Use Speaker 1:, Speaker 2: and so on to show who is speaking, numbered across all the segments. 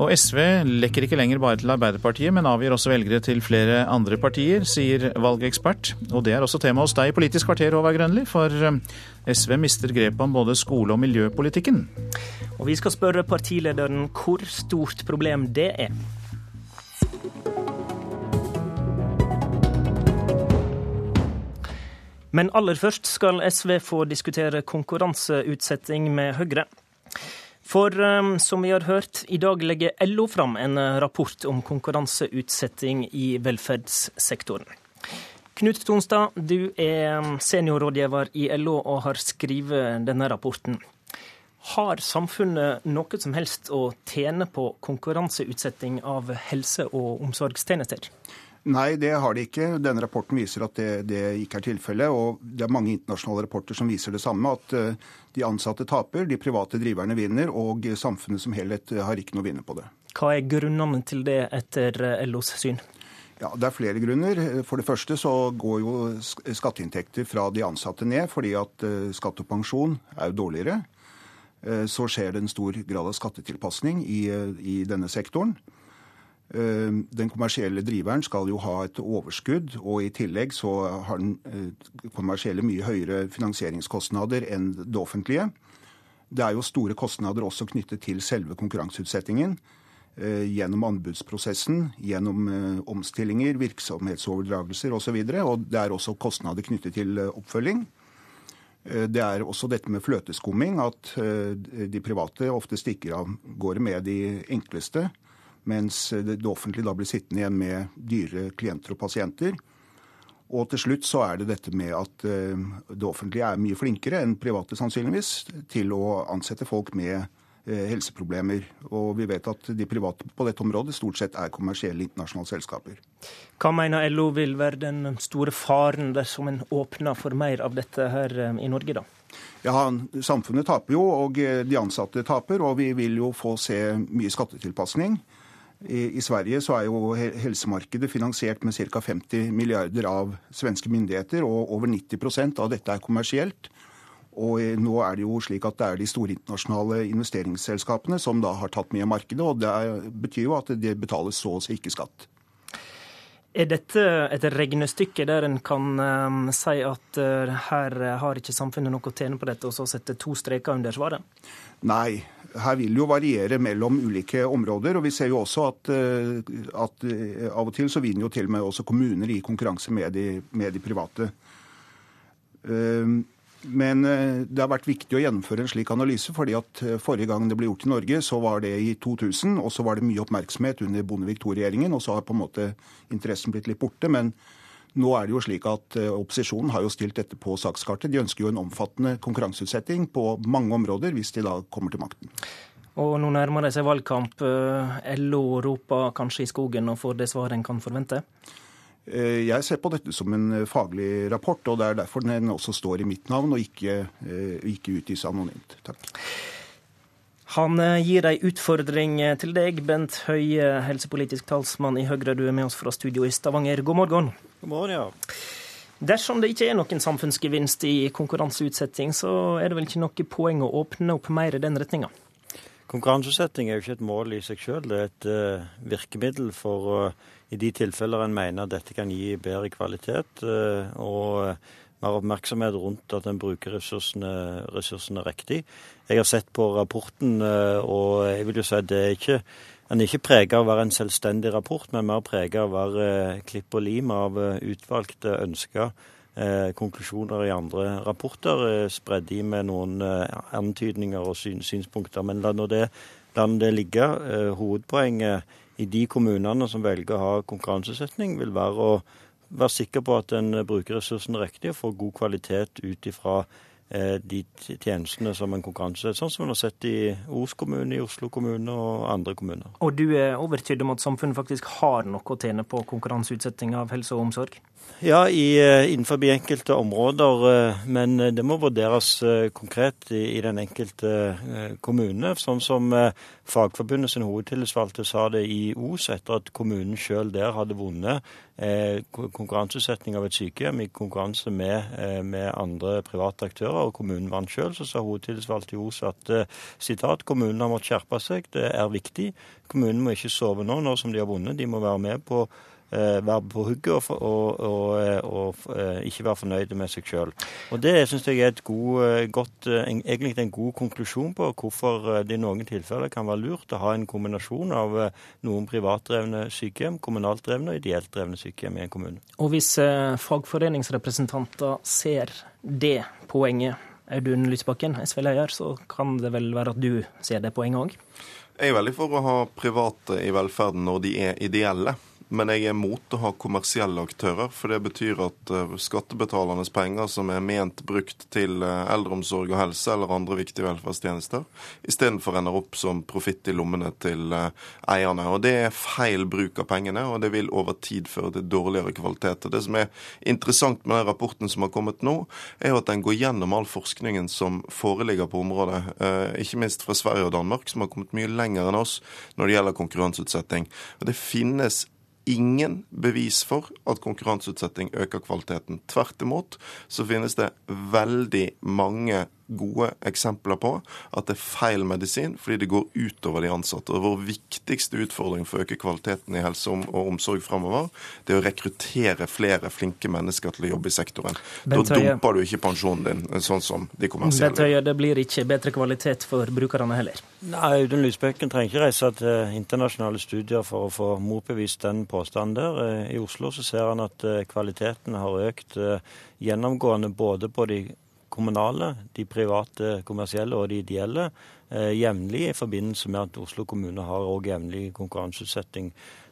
Speaker 1: Og SV lekker ikke lenger bare til Arbeiderpartiet, men avgir også velgere til flere andre partier, sier valgekspert. Og det er også tema hos deg i Politisk kvarter, Håvard Grønli, for eh, SV mister grepet om både skole- og miljøpolitikken.
Speaker 2: Og vi skal spørre partilederen hvor stort problem det er. Men aller først skal SV få diskutere konkurranseutsetting med Høyre. For um, som vi har hørt, i dag legger LO fram en rapport om konkurranseutsetting i velferdssektoren. Knut Tonstad, du er seniorrådgiver i LO og har skrevet denne rapporten. Har samfunnet noe som helst å tjene på konkurranseutsetting av helse- og omsorgstjenester?
Speaker 3: Nei, det har de ikke. Denne rapporten viser at det, det ikke er tilfellet. Og det er mange internasjonale rapporter som viser det samme. At eh, de ansatte taper, de private driverne vinner, og samfunnet som helhet har ikke noe å vinne på det.
Speaker 2: Hva er grunnene til det etter eh, LOs syn?
Speaker 3: Ja, Det er flere grunner. For det første så går jo skatteinntekter fra de ansatte ned, fordi at eh, skatt og pensjon er jo dårligere. Så skjer det en stor grad av skattetilpasning i, i denne sektoren. Eh, den kommersielle driveren skal jo ha et overskudd, og i tillegg så har den eh, kommersielle mye høyere finansieringskostnader enn det offentlige. Det er jo store kostnader også knyttet til selve konkurranseutsettingen. Eh, gjennom anbudsprosessen, gjennom omstillinger, virksomhetsoverdragelser osv. Og, så og det er også kostnader knyttet til oppfølging. Det er også dette med fløteskumming, at de private ofte stikker av gårde med de enkleste mens det offentlige da blir sittende igjen med dyre klienter og pasienter. Og til slutt så er det dette med at eh, det offentlige er mye flinkere enn private sannsynligvis til å ansette folk med eh, helseproblemer. Og vi vet at de private på dette området stort sett er kommersielle internasjonale selskaper.
Speaker 2: Hva mener LO vil være den store faren dersom en åpner for mer av dette her eh, i Norge, da?
Speaker 3: Ja, Samfunnet taper jo, og de ansatte taper. Og vi vil jo få se mye skattetilpasning. I, Sverige så er jo helsemarkedet finansiert med ca. 50 milliarder av svenske myndigheter, og over 90% av dette er kommersielt. Og nå er det jo slik at det er de store internasjonale investeringsselskapene som da har tatt mye av markedet, og det betyr jo at det betales så å si ikke skatt.
Speaker 2: Er dette et regnestykke der en kan um, si at uh, her har ikke samfunnet noe å tjene på dette, og så sette to streker under svaret?
Speaker 3: Nei, her vil jo variere mellom ulike områder. og Vi ser jo også at, eh, at eh, av og til så vinner jo til og med også kommuner i konkurranse med de, med de private. Ehm, men eh, det har vært viktig å gjennomføre en slik analyse, fordi at forrige gang det ble gjort i Norge, så var det i 2000, og så var det mye oppmerksomhet under Bondevik II-regjeringen, og så har på en måte interessen blitt litt borte. men nå er det jo slik at eh, Opposisjonen har jo stilt dette på sakskartet. De ønsker jo en omfattende konkurranseutsetting på mange områder, hvis de da kommer til makten.
Speaker 2: Og nå nærmer det seg valgkamp. Eh, LO roper kanskje i skogen og får det svaret en kan forvente?
Speaker 3: Eh, jeg ser på dette som en faglig rapport, og det er derfor den også står i mitt navn og ikke, ikke utgis anonymt. Takk.
Speaker 2: Han eh, gir ei utfordring eh, til deg, Bent Høie, helsepolitisk talsmann i Høyre. Du er med oss fra studio i Stavanger. God morgen.
Speaker 4: God morgen, ja.
Speaker 2: Dersom det ikke er noen samfunnsgevinst i konkurranseutsetting, så er det vel ikke noe poeng å åpne opp mer i den retninga?
Speaker 4: Konkurranseutsetting er jo ikke et mål i seg selv. Det er et uh, virkemiddel for uh, i de tilfeller en mener dette kan gi bedre kvalitet. Og mer oppmerksomhet rundt at en bruker ressursene, ressursene, riktig. Jeg har sett på rapporten, eh, og jeg vil jo si at det er ikke den er ikke preget av å være en selvstendig rapport, men mer preget av å være eh, klipp og lim av eh, utvalgte ønsker. Eh, konklusjoner i andre rapporter, eh, spredd i med noen eh, antydninger og syn, synspunkter. Men la nå det, det ligge. hovedpoenget i de kommunene som velger å ha konkurransesetning, vil være å være sikker på at en bruker ressursene riktig og får god kvalitet ut ifra de tjenestene som en konkurranse sånn som en har sett i Os kommune, i Oslo kommune og andre kommuner.
Speaker 2: Og du er overtydd om at samfunnet faktisk har noe å tjene på konkurranseutsetting av helse og omsorg?
Speaker 4: Ja, i, eh, innenfor enkelte områder, eh, men det må vurderes konkret i den enkelte kommune. Sånn som Fagforbundet sin hovedtillitsvalgte sa det i Os etter at kommunen sjøl der hadde vunnet konkurranseutsetting av et sykehjem i konkurranse med, med andre private aktører og kommunen vant sjøl, så sa hovedtillitsvalgt i Os at sitat, kommunen har måttet skjerpe seg, det er viktig. Kommunen må ikke sove nå, nå som de har vunnet. De må være med på Eh, være på hugget og, og, og, eh, og, eh, ikke være fornøyde med seg sjøl. Det syns jeg er et god, godt, egentlig en god konklusjon på hvorfor det i noen tilfeller kan være lurt å ha en kombinasjon av noen privatdrevne sykehjem, kommunalt drevne og ideelt drevne sykehjem i en kommune.
Speaker 2: Og hvis fagforeningsrepresentanter ser det poenget, Audun Lysbakken, SV-leder, så kan det vel være at du ser det poenget òg?
Speaker 5: Jeg er veldig for å ha private i velferden når de er ideelle. Men jeg er mot å ha kommersielle aktører, for det betyr at uh, skattebetalernes penger som er ment brukt til uh, eldreomsorg og helse eller andre viktige velferdstjenester, istedenfor ender opp som profitt i lommene til uh, eierne. Og Det er feil bruk av pengene, og det vil over tid føre til dårligere kvalitet. Og Det som er interessant med den rapporten som har kommet nå, er jo at den går gjennom all forskningen som foreligger på området, ikke minst fra Sverige og Danmark, som har kommet mye lenger enn oss når det gjelder konkurranseutsetting. Og Det finnes ingen bevis for at konkurranseutsetting øker kvaliteten. Tvert imot så finnes det veldig mange gode eksempler på at det er feil medisin fordi det går utover de ansatte. Og Vår viktigste utfordring for å øke kvaliteten i helse og omsorg fremover, det er å rekruttere flere flinke mennesker til å jobbe i sektoren. Da dumper du ikke pensjonen din, sånn som de kommersielle.
Speaker 2: Bent Høie, det blir ikke bedre kvalitet for brukerne heller?
Speaker 4: Nei, Audun Lysbekken trenger ikke reise til internasjonale studier for å få motbevist den påstanden der. Eh, I Oslo så ser han at eh, kvaliteten har økt eh, gjennomgående både på de kommunale, de private kommersielle og de ideelle eh, jevnlig i forbindelse med at Oslo kommune har også jevnlig konkurranseutsetting.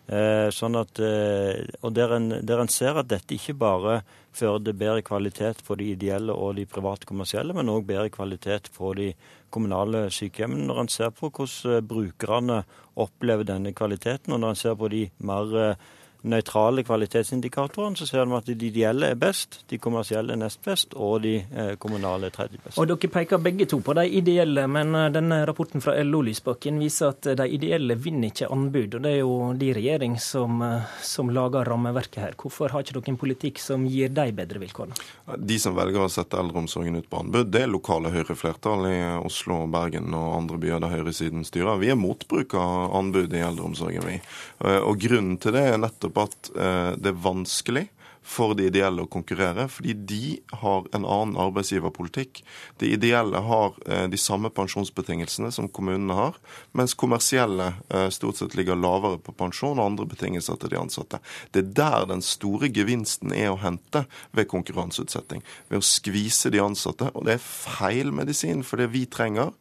Speaker 4: Eh, sånn at, eh, og der en, der en, ser at dette ikke bare fører til bedre kvalitet på de ideelle og de private kommersielle, men òg bedre kvalitet på de kommunale sykehjemmene. Når en ser på hvordan brukerne opplever denne kvaliteten, og når en ser på de mer nøytrale kvalitetsindikatorene, så ser vi at de ideelle er best, de kommersielle er nest best, og de eh, kommunale er tredje best.
Speaker 2: Og Dere peker begge to på de ideelle, men eh, denne rapporten fra LO Lysbakken viser at de ideelle vinner ikke anbud. og Det er jo de regjering som, eh, som lager rammeverket her. Hvorfor har ikke dere en politikk som gir de bedre vilkår?
Speaker 5: De som velger å sette eldreomsorgen ut på anbud, det er lokale Høyre-flertall i Oslo, Bergen og andre byer der høyresiden styrer. Vi er motbruk av anbud i eldreomsorgen, vi. Og grunnen til det er nettopp nettopp at eh, det er vanskelig for de ideelle å konkurrere, fordi de har en annen arbeidsgiverpolitikk. De ideelle har eh, de samme pensjonsbetingelsene som kommunene har, mens kommersielle eh, stort sett ligger lavere på pensjon og andre betingelser til de ansatte. Det er der den store gevinsten er å hente ved konkurranseutsetting. Ved å skvise de ansatte. Og det er feil medisin, for det vi trenger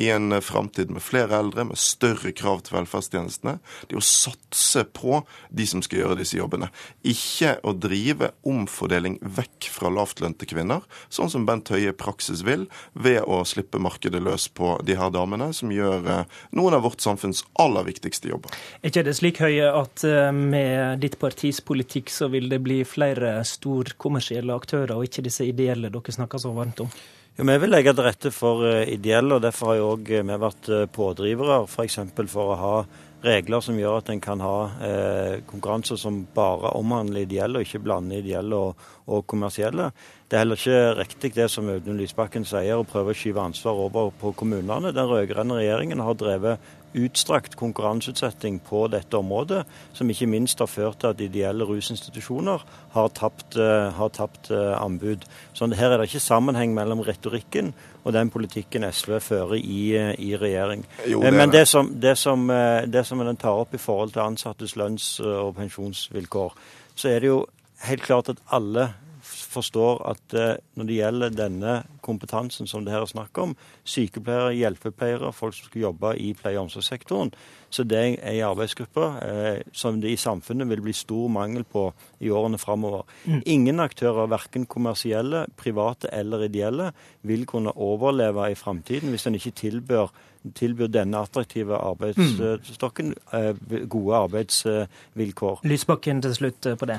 Speaker 5: i en eh, framtid med flere eldre, med større krav til velferdstjenestene, det er å satse på de som skal gjøre disse jobbene. Ikke å drive drive omfordeling vekk fra lavtlønte kvinner, sånn som Bent Høie i praksis vil, ved å slippe markedet løs på de her damene, som gjør eh, noen av vårt samfunns aller viktigste jobber.
Speaker 2: Er ikke det slik, Høie, at eh, med ditt partis politikk så vil det bli flere storkommersielle aktører, og ikke disse ideelle dere snakker så varmt om?
Speaker 4: Jo, Vi vil legge til rette for eh, ideelle, og derfor har jo òg vi vært pådrivere f.eks. For, for å ha regler som gjør at en kan ha eh, konkurranser som bare omhandler ideelle, og ikke blander ideelle og, og, kommersielle. Det er heller ikke riktig det som Audun Lysbakken sier, å prøve å skyve ansvar over på kommunene. Den rød-grønne regjeringen har drevet utstrakt konkurranseutsetting på dette området, som ikke minst har ført til at ideelle rusinstitusjoner har tapt, eh, har tapt eh, anbud. Så her er det ikke sammenheng mellom retorikken og den politikken SV fører i, eh, i regjering. Jo, det Men det som, det, som, det som den tar opp i forhold til ansattes lønns- og pensjonsvilkår, så er det jo helt klart at alle forstår at når det gjelder denne kompetansen som det her er snakk om, sykepleiere, hjelpepleiere, folk som skal jobbe i pleie- og omsorgssektoren, så det er ei arbeidsgruppe eh, som det i samfunnet vil bli stor mangel på i årene framover. Mm. Ingen aktører, verken kommersielle, private eller ideelle, vil kunne overleve i framtiden hvis en ikke tilbør tilbyr denne attraktive arbeidsstokken mm. gode arbeidsvilkår.
Speaker 2: Lysbakken til slutt på det.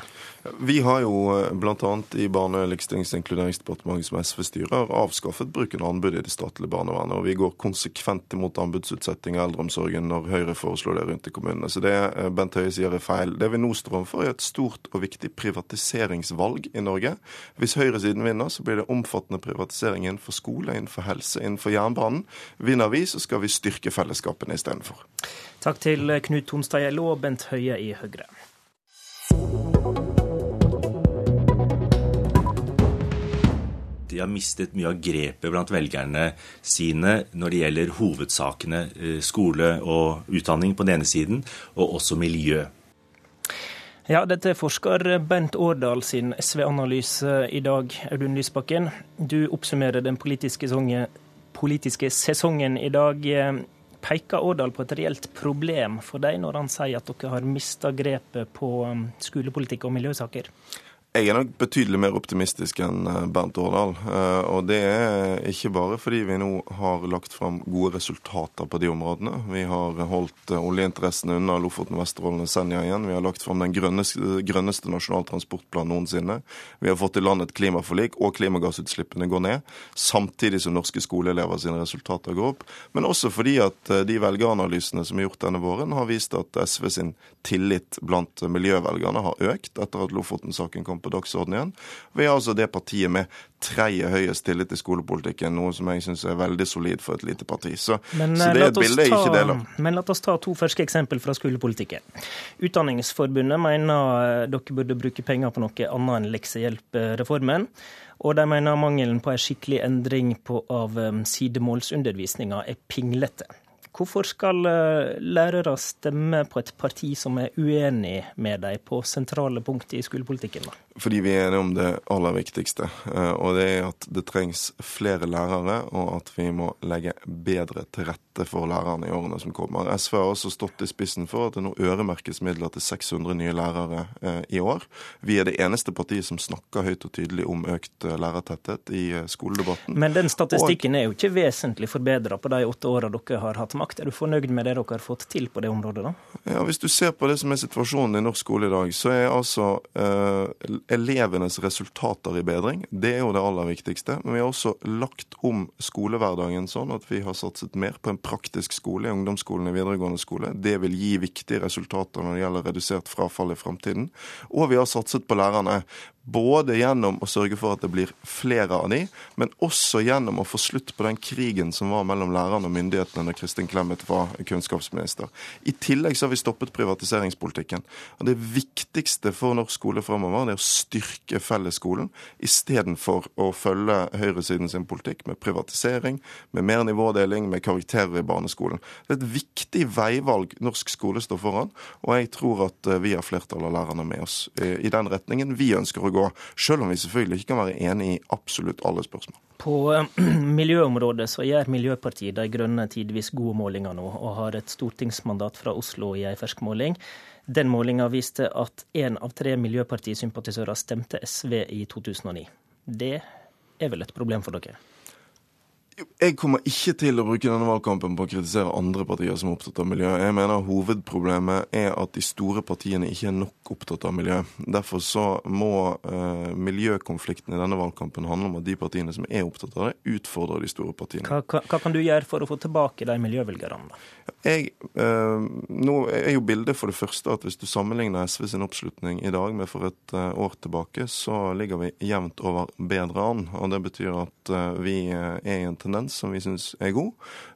Speaker 5: Vi har jo bl.a. i Barne-, likestillings- og inkluderingsdepartementet som SV styrer, avskaffet bruken av anbud i det statlige barnevernet. Og vi går konsekvent imot anbudsutsetting av eldreomsorgen når Høyre foreslår det rundt i kommunene. Så det Bent Høie sier er feil. Det vi nå står overfor, er et stort og viktig privatiseringsvalg i Norge. Hvis høyresiden vinner, så blir det omfattende privatisering innenfor skole, innenfor helse, innenfor jernbanen. Vinner vi, så skal vi styrke fellesskapene istedenfor.
Speaker 2: Takk til Knut Tonstad Gjello og Bent Høie i Høyre.
Speaker 6: De har mistet mye av grepet blant velgerne sine når det gjelder hovedsakene eh, skole og utdanning på den ene siden, og også miljø.
Speaker 2: Ja, dette er forsker Bent Årdal sin SV-analyse i dag, Audun Lysbakken. Du oppsummerer den politiske sesongen, politiske sesongen i dag. Peker Årdal på et reelt problem for deg når han sier at dere har mista grepet på um, skolepolitikk og miljøsaker?
Speaker 5: Jeg er nok betydelig mer optimistisk enn eh, Bernt Årdal. Eh, og det er ikke bare fordi vi nå har lagt fram gode resultater på de områdene. Vi har holdt eh, oljeinteressene unna Lofoten, Vesterålen og Senja igjen. Vi har lagt fram den grønneste, grønneste nasjonal transportplan noensinne. Vi har fått i land et klimaforlik, og klimagassutslippene går ned. Samtidig som norske skoleelever sine resultater går opp. Men også fordi at de velgeranalysene som er gjort denne våren, har vist at SV sin tillit blant miljøvelgerne har økt etter at Lofoten-saken kom på dagsordenen. Vi er altså det partiet med tredje høyest tillit i skolepolitikken, noe som jeg syns er veldig solid for et lite parti. Så,
Speaker 2: men,
Speaker 5: så det er et bilde jeg ikke deler.
Speaker 2: Men la oss ta to ferske eksempel fra skolepolitikken. Utdanningsforbundet mener dere burde bruke penger på noe annet enn leksehjelpreformen. Og de mener mangelen på en skikkelig endring på, av sidemålsundervisninga er pinglete. Hvorfor skal eh, lærere stemme på et parti som er uenig med dem på sentrale punkt i skolepolitikken? da?
Speaker 5: Fordi vi er enige om det aller viktigste. Eh, og det er at det trengs flere lærere, og at vi må legge bedre til rette for lærerne i årene som kommer. SV har også stått i spissen for at det nå øremerkes midler til 600 nye lærere eh, i år. Vi er det eneste partiet som snakker høyt og tydelig om økt lærertetthet i skoledebatten.
Speaker 2: Men den statistikken er jo ikke vesentlig forbedra på de åtte åra dere har hatt makt makt. Er du fornøyd med det dere har fått til på det området, da?
Speaker 5: Ja, Hvis du ser på det som er situasjonen i norsk skole i dag, så er altså eh, elevenes resultater i bedring. Det er jo det aller viktigste. Men vi har også lagt om skolehverdagen sånn at vi har satset mer på en praktisk skole i ungdomsskolen i videregående skole. Det vil gi viktige resultater når det gjelder redusert frafall i framtiden. Og vi har satset på lærerne. Både gjennom å sørge for at det blir flere av de, men også gjennom å få slutt på den krigen som var mellom lærerne og myndighetene da Kristin Clemet var kunnskapsminister. I tillegg så har vi stoppet privatiseringspolitikken. Og Det viktigste for norsk skole fremover er å styrke fellesskolen istedenfor å følge høyresiden sin politikk med privatisering, med mer nivådeling, med karakterer i barneskolen. Det er et viktig veivalg norsk skole står foran, og jeg tror at eh, vi har flertallet av lærerne med oss eh, i den retningen vi ønsker å gå gå, selv om vi selvfølgelig ikke kan være enig i absolutt alle spørsmål.
Speaker 2: På eh, miljøområdet så gjør Miljøpartiet De Grønne tidvis gode målinger nå, og har et stortingsmandat fra Oslo i ei fersk måling. Den målinga viste at én av tre miljøpartisympatisører stemte SV i 2009. Det er vel et problem for dere?
Speaker 5: Jeg kommer ikke til å bruke denne valgkampen på å kritisere andre partier som er opptatt av miljø. Jeg mener hovedproblemet er at de store partiene ikke er nok opptatt av miljø. Derfor så må eh, miljøkonflikten i denne valgkampen handle om at de partiene som er opptatt av det, utfordrer de store partiene.
Speaker 2: Hva, hva, hva kan du gjøre for å få tilbake de miljøvelgerne?
Speaker 5: Jeg, eh, nå er jo bildet for det første at hvis du sammenligner SV sin oppslutning i dag med for et eh, år tilbake, så ligger vi jevnt over bedre an. Og det betyr at vi er i en tendens som vi syns er god.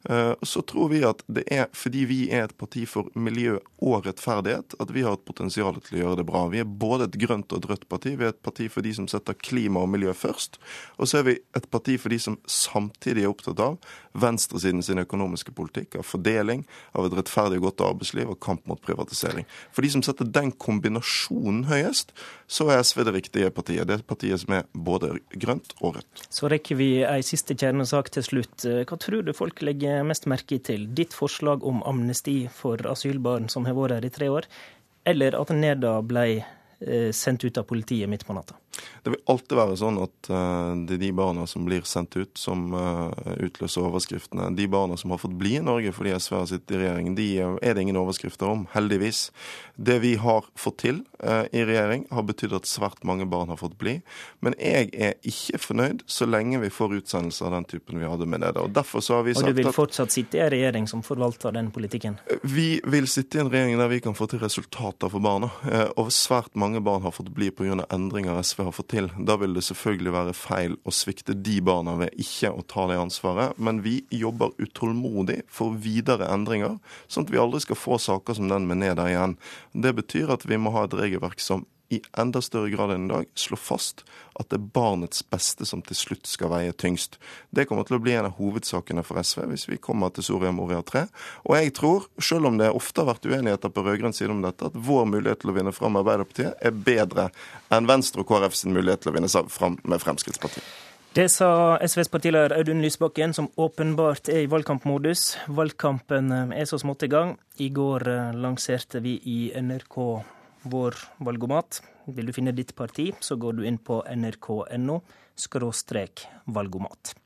Speaker 5: Eh, så tror vi at det er fordi vi er et parti for miljø og rettferdighet, at vi har et potensial til å gjøre det bra. Vi er både et grønt og et rødt parti. Vi er et parti for de som setter klima og miljø først. Og så er vi et parti for de som samtidig er opptatt av venstresiden sin økonomiske politikk, av fordeling, av et rettferdig og godt arbeidsliv og kamp mot privatisering. For de som setter den kombinasjonen høyest, så er SV det riktige partiet. Det er partiet som er både grønt og rødt.
Speaker 2: Så rekker vi ei siste kjernesak til slutt. Hva tror du folk legger mest merke til? Ditt forslag om amnesti for asylbarn som har vært her i tre år, eller at Neda ble eh, sendt ut av politiet midt på natta?
Speaker 5: Det vil alltid være sånn at uh, det er de barna som blir sendt ut, som uh, utløser overskriftene. De barna som har fått bli i Norge fordi SV har sittet i regjering, de er det ingen overskrifter om, heldigvis. Det vi har fått til i regjering, har betydd at svært mange barn har fått bli. Men jeg er ikke fornøyd så lenge vi får utsendelser av den typen vi hadde med Nede. Og derfor så har vi sagt
Speaker 2: at... Og du vil fortsatt sitte i en regjering som forvalter den politikken?
Speaker 5: Vi vil sitte i en regjering der vi kan få til resultater for barna. Og svært mange barn har fått bli pga. endringer SV har fått til. Da vil det selvfølgelig være feil å svikte de barna ved ikke å ta det ansvaret. Men vi jobber utålmodig for videre endringer, sånn at vi aldri skal få saker som den med Neda igjen. Det betyr at vi må ha et regelverk som i enda større grad enn i dag slå fast at det er barnets beste som til slutt skal veie tyngst. Det kommer til å bli en av hovedsakene for SV hvis vi kommer til Soria Moria 3. Og jeg tror, selv om det ofte har vært uenigheter på rød-grønn side om dette, at vår mulighet til å vinne fram med Arbeiderpartiet er bedre enn Venstre og KrF sin mulighet til å vinne fram med Fremskrittspartiet.
Speaker 2: Det sa SVs partileder Audun Lysbakken, som åpenbart er i valgkampmodus. Valgkampen er så smått i gang. I går eh, lanserte vi i NRK vår valgomat. Vil du finne ditt parti, så går du inn på nrk.no valgomat.